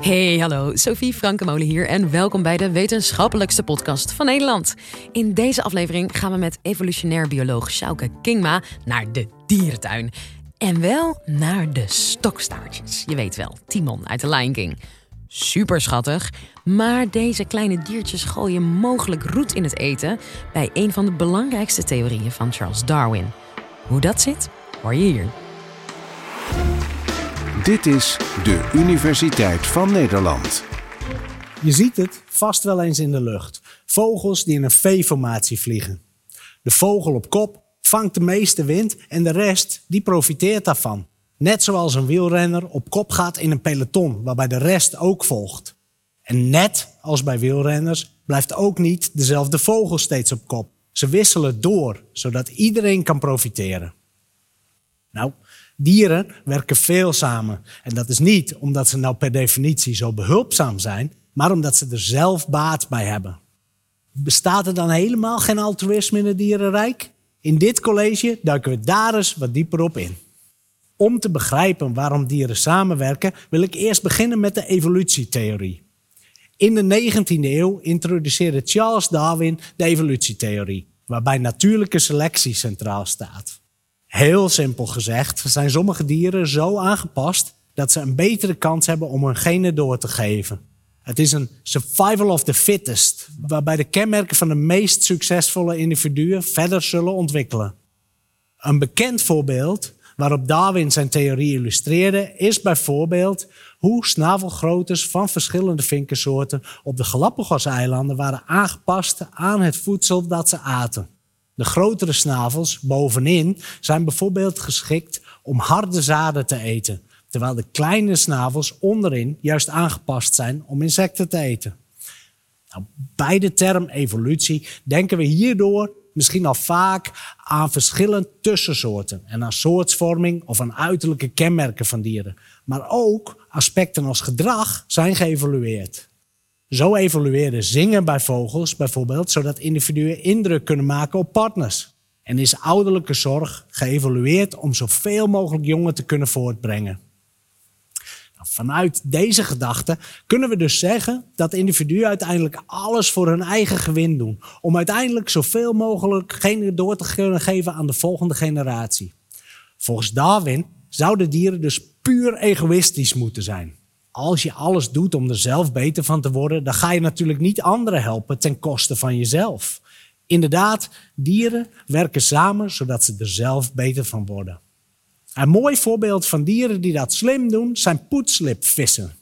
Hey, hallo, Sophie Frankemolen hier en welkom bij de wetenschappelijkste podcast van Nederland. In deze aflevering gaan we met evolutionair bioloog Sjouke Kingma naar de dierentuin. En wel naar de stokstaartjes. Je weet wel, Timon uit de Lion King. Super schattig, maar deze kleine diertjes gooien mogelijk roet in het eten bij een van de belangrijkste theorieën van Charles Darwin. Hoe dat zit, hoor je hier. Dit is de Universiteit van Nederland. Je ziet het vast wel eens in de lucht. Vogels die in een V-formatie vliegen. De vogel op kop vangt de meeste wind en de rest die profiteert daarvan. Net zoals een wielrenner op kop gaat in een peloton, waarbij de rest ook volgt. En net als bij wielrenners blijft ook niet dezelfde vogel steeds op kop. Ze wisselen door, zodat iedereen kan profiteren. Nou, dieren werken veel samen. En dat is niet omdat ze nou per definitie zo behulpzaam zijn, maar omdat ze er zelf baat bij hebben. Bestaat er dan helemaal geen altruïsme in het dierenrijk? In dit college duiken we daar eens wat dieper op in. Om te begrijpen waarom dieren samenwerken, wil ik eerst beginnen met de evolutietheorie. In de 19e eeuw introduceerde Charles Darwin de evolutietheorie, waarbij natuurlijke selectie centraal staat. Heel simpel gezegd zijn sommige dieren zo aangepast dat ze een betere kans hebben om hun genen door te geven. Het is een survival of the fittest, waarbij de kenmerken van de meest succesvolle individuen verder zullen ontwikkelen. Een bekend voorbeeld waarop Darwin zijn theorie illustreerde, is bijvoorbeeld hoe snavelgroottes van verschillende vinkensoorten op de Galapagos-eilanden waren aangepast aan het voedsel dat ze aten. De grotere snavels bovenin zijn bijvoorbeeld geschikt om harde zaden te eten, terwijl de kleine snavels onderin juist aangepast zijn om insecten te eten. Nou, bij de term evolutie denken we hierdoor misschien al vaak aan verschillen tussen soorten en aan soortsvorming of aan uiterlijke kenmerken van dieren. Maar ook aspecten als gedrag zijn geëvolueerd. Zo evolueerde zingen bij vogels bijvoorbeeld, zodat individuen indruk kunnen maken op partners. En is ouderlijke zorg geëvolueerd om zoveel mogelijk jongen te kunnen voortbrengen. Nou, vanuit deze gedachte kunnen we dus zeggen dat individuen uiteindelijk alles voor hun eigen gewin doen. Om uiteindelijk zoveel mogelijk door te kunnen geven aan de volgende generatie. Volgens Darwin zouden dieren dus puur egoïstisch moeten zijn als je alles doet om er zelf beter van te worden, dan ga je natuurlijk niet anderen helpen ten koste van jezelf. Inderdaad, dieren werken samen zodat ze er zelf beter van worden. Een mooi voorbeeld van dieren die dat slim doen zijn poetslipvissen.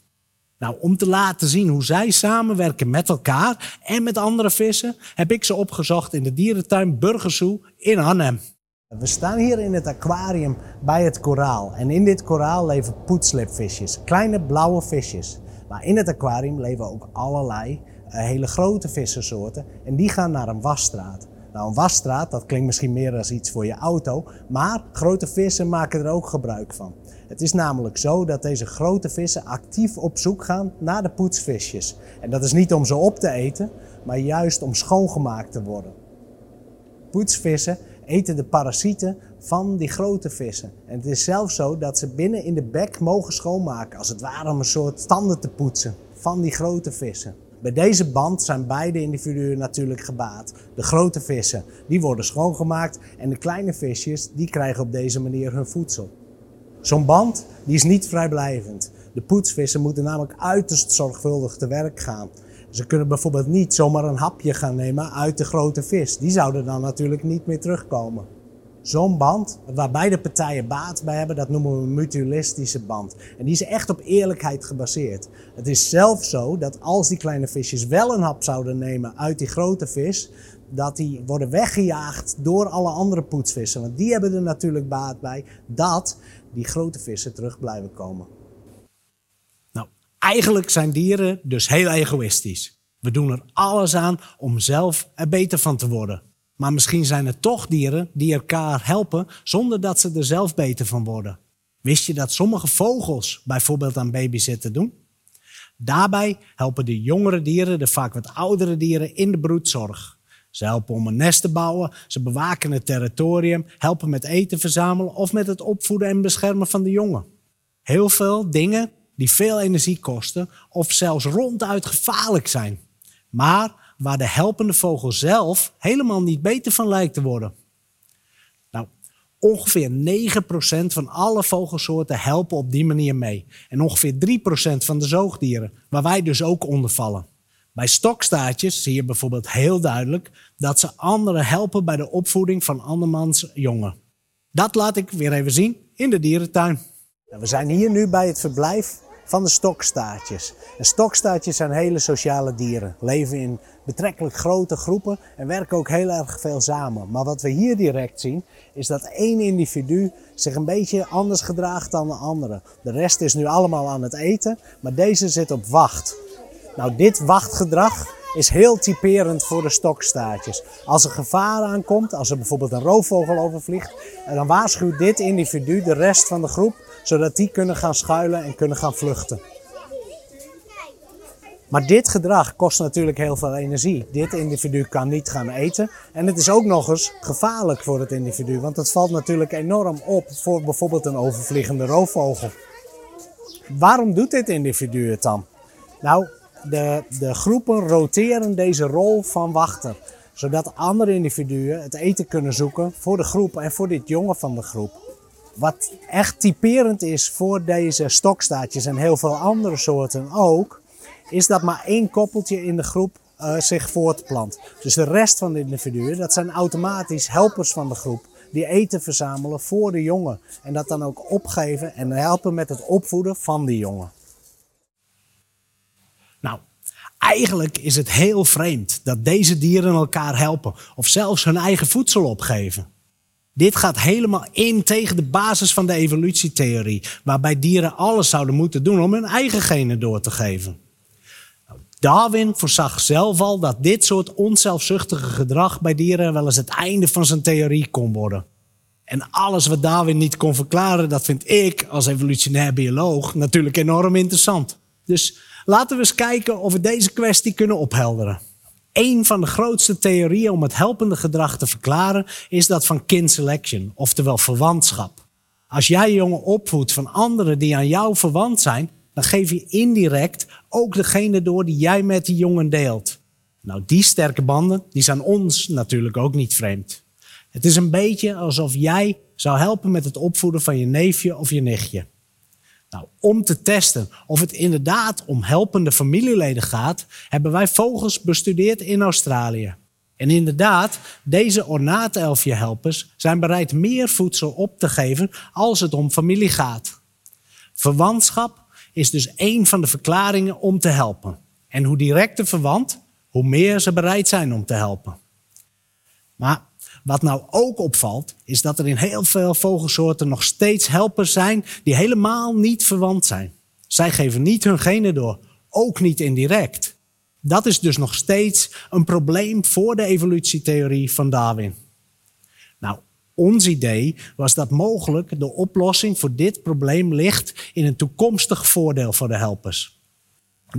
Nou, om te laten zien hoe zij samenwerken met elkaar en met andere vissen, heb ik ze opgezocht in de dierentuin Burgersoe in Arnhem. We staan hier in het aquarium bij het koraal. En in dit koraal leven poetslipvisjes, kleine blauwe visjes. Maar in het aquarium leven ook allerlei uh, hele grote vissensoorten. En die gaan naar een wasstraat. Nou, een wasstraat, dat klinkt misschien meer als iets voor je auto. Maar grote vissen maken er ook gebruik van. Het is namelijk zo dat deze grote vissen actief op zoek gaan naar de poetsvisjes. En dat is niet om ze op te eten, maar juist om schoongemaakt te worden. Poetsvissen eten de parasieten van die grote vissen. En het is zelfs zo dat ze binnen in de bek mogen schoonmaken, als het ware om een soort tanden te poetsen van die grote vissen. Bij deze band zijn beide individuen natuurlijk gebaat. De grote vissen, die worden schoongemaakt en de kleine visjes, die krijgen op deze manier hun voedsel. Zo'n band, die is niet vrijblijvend. De poetsvissen moeten namelijk uiterst zorgvuldig te werk gaan. Ze kunnen bijvoorbeeld niet zomaar een hapje gaan nemen uit de grote vis. Die zouden dan natuurlijk niet meer terugkomen. Zo'n band, waar beide partijen baat bij hebben, dat noemen we een mutualistische band. En die is echt op eerlijkheid gebaseerd. Het is zelfs zo dat als die kleine visjes wel een hap zouden nemen uit die grote vis, dat die worden weggejaagd door alle andere poetsvissen. Want die hebben er natuurlijk baat bij dat die grote vissen terug blijven komen. Eigenlijk zijn dieren dus heel egoïstisch. We doen er alles aan om zelf er beter van te worden. Maar misschien zijn er toch dieren die elkaar helpen zonder dat ze er zelf beter van worden. Wist je dat sommige vogels bijvoorbeeld aan babysitten doen? Daarbij helpen de jongere dieren de vaak wat oudere dieren in de broedzorg. Ze helpen om een nest te bouwen, ze bewaken het territorium, helpen met eten verzamelen of met het opvoeden en beschermen van de jongen. Heel veel dingen die veel energie kosten of zelfs ronduit gevaarlijk zijn. Maar waar de helpende vogel zelf helemaal niet beter van lijkt te worden. Nou, ongeveer 9% van alle vogelsoorten helpen op die manier mee. En ongeveer 3% van de zoogdieren, waar wij dus ook onder vallen. Bij stokstaartjes zie je bijvoorbeeld heel duidelijk dat ze anderen helpen bij de opvoeding van andermans jongen. Dat laat ik weer even zien in de dierentuin. We zijn hier nu bij het verblijf van de stokstaartjes. En stokstaartjes zijn hele sociale dieren, leven in betrekkelijk grote groepen en werken ook heel erg veel samen. Maar wat we hier direct zien, is dat één individu zich een beetje anders gedraagt dan de andere. De rest is nu allemaal aan het eten, maar deze zit op wacht. Nou, dit wachtgedrag is heel typerend voor de stokstaartjes. Als er gevaar aankomt, als er bijvoorbeeld een roofvogel overvliegt, dan waarschuwt dit individu de rest van de groep, zodat die kunnen gaan schuilen en kunnen gaan vluchten. Maar dit gedrag kost natuurlijk heel veel energie. Dit individu kan niet gaan eten. En het is ook nog eens gevaarlijk voor het individu, want het valt natuurlijk enorm op voor bijvoorbeeld een overvliegende roofvogel. Waarom doet dit individu het dan? Nou, de, de groepen roteren deze rol van wachter. Zodat andere individuen het eten kunnen zoeken voor de groep en voor dit jongen van de groep. Wat echt typerend is voor deze stokstaartjes en heel veel andere soorten ook, is dat maar één koppeltje in de groep uh, zich voortplant. Dus de rest van de individuen, dat zijn automatisch helpers van de groep die eten verzamelen voor de jongen. En dat dan ook opgeven en helpen met het opvoeden van die jongen. Nou, eigenlijk is het heel vreemd dat deze dieren elkaar helpen of zelfs hun eigen voedsel opgeven. Dit gaat helemaal in tegen de basis van de evolutietheorie, waarbij dieren alles zouden moeten doen om hun eigen genen door te geven. Darwin voorzag zelf al dat dit soort onzelfzuchtige gedrag bij dieren wel eens het einde van zijn theorie kon worden. En alles wat Darwin niet kon verklaren, dat vind ik als evolutionair bioloog natuurlijk enorm interessant. Dus laten we eens kijken of we deze kwestie kunnen ophelderen. Een van de grootste theorieën om het helpende gedrag te verklaren is dat van kin selection, oftewel verwantschap. Als jij jongen opvoedt van anderen die aan jou verwant zijn, dan geef je indirect ook degene door die jij met die jongen deelt. Nou, die sterke banden, die zijn ons natuurlijk ook niet vreemd. Het is een beetje alsof jij zou helpen met het opvoeden van je neefje of je nichtje. Nou, om te testen of het inderdaad om helpende familieleden gaat, hebben wij vogels bestudeerd in Australië. En inderdaad, deze ornaatelfje-helpers zijn bereid meer voedsel op te geven als het om familie gaat. Verwantschap is dus één van de verklaringen om te helpen. En hoe directer verwant, hoe meer ze bereid zijn om te helpen. Maar wat nou ook opvalt, is dat er in heel veel vogelsoorten nog steeds helpers zijn die helemaal niet verwant zijn. Zij geven niet hun genen door, ook niet indirect. Dat is dus nog steeds een probleem voor de evolutietheorie van Darwin. Nou, ons idee was dat mogelijk de oplossing voor dit probleem ligt in een toekomstig voordeel voor de helpers.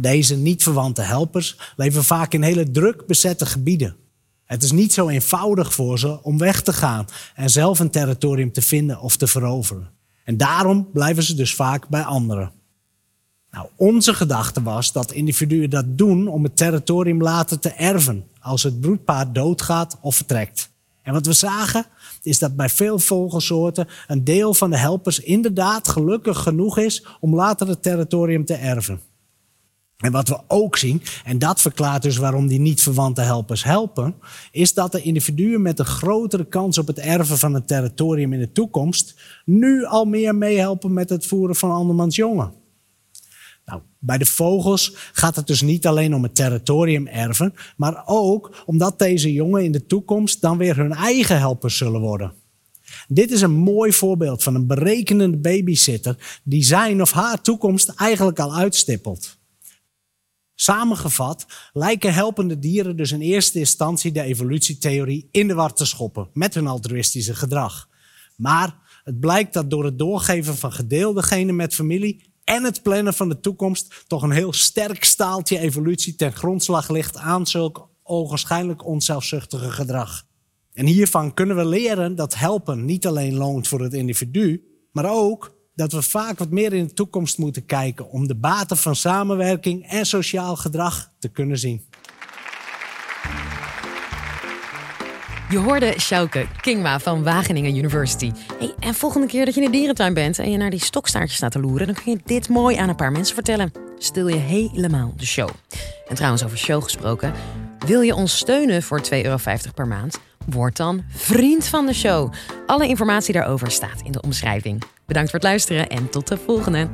Deze niet verwante helpers leven vaak in hele druk bezette gebieden. Het is niet zo eenvoudig voor ze om weg te gaan en zelf een territorium te vinden of te veroveren. En daarom blijven ze dus vaak bij anderen. Nou, onze gedachte was dat individuen dat doen om het territorium later te erven als het broedpaar doodgaat of vertrekt. En wat we zagen is dat bij veel vogelsoorten een deel van de helpers inderdaad gelukkig genoeg is om later het territorium te erven. En wat we ook zien, en dat verklaart dus waarom die niet verwante helpers helpen, is dat de individuen met een grotere kans op het erven van een territorium in de toekomst nu al meer meehelpen met het voeren van andermans jongen. Nou, bij de vogels gaat het dus niet alleen om het territorium erven, maar ook omdat deze jongen in de toekomst dan weer hun eigen helpers zullen worden. Dit is een mooi voorbeeld van een berekenende babysitter die zijn of haar toekomst eigenlijk al uitstippelt. Samengevat lijken helpende dieren dus in eerste instantie de evolutietheorie in de war te schoppen met hun altruïstische gedrag. Maar het blijkt dat door het doorgeven van gedeelde genen met familie en het plannen van de toekomst toch een heel sterk staaltje evolutie ten grondslag ligt aan zulk ogenschijnlijk onzelfzuchtige gedrag. En hiervan kunnen we leren dat helpen niet alleen loont voor het individu, maar ook dat we vaak wat meer in de toekomst moeten kijken om de baten van samenwerking en sociaal gedrag te kunnen zien. Je hoorde Sjouke Kingma van Wageningen University. Hey, en volgende keer dat je in de dierentuin bent en je naar die stokstaartjes staat te loeren, dan kun je dit mooi aan een paar mensen vertellen. Stil je helemaal de show. En trouwens, over show gesproken. Wil je ons steunen voor 2,50 euro per maand? Word dan vriend van de show. Alle informatie daarover staat in de omschrijving. Bedankt voor het luisteren en tot de volgende.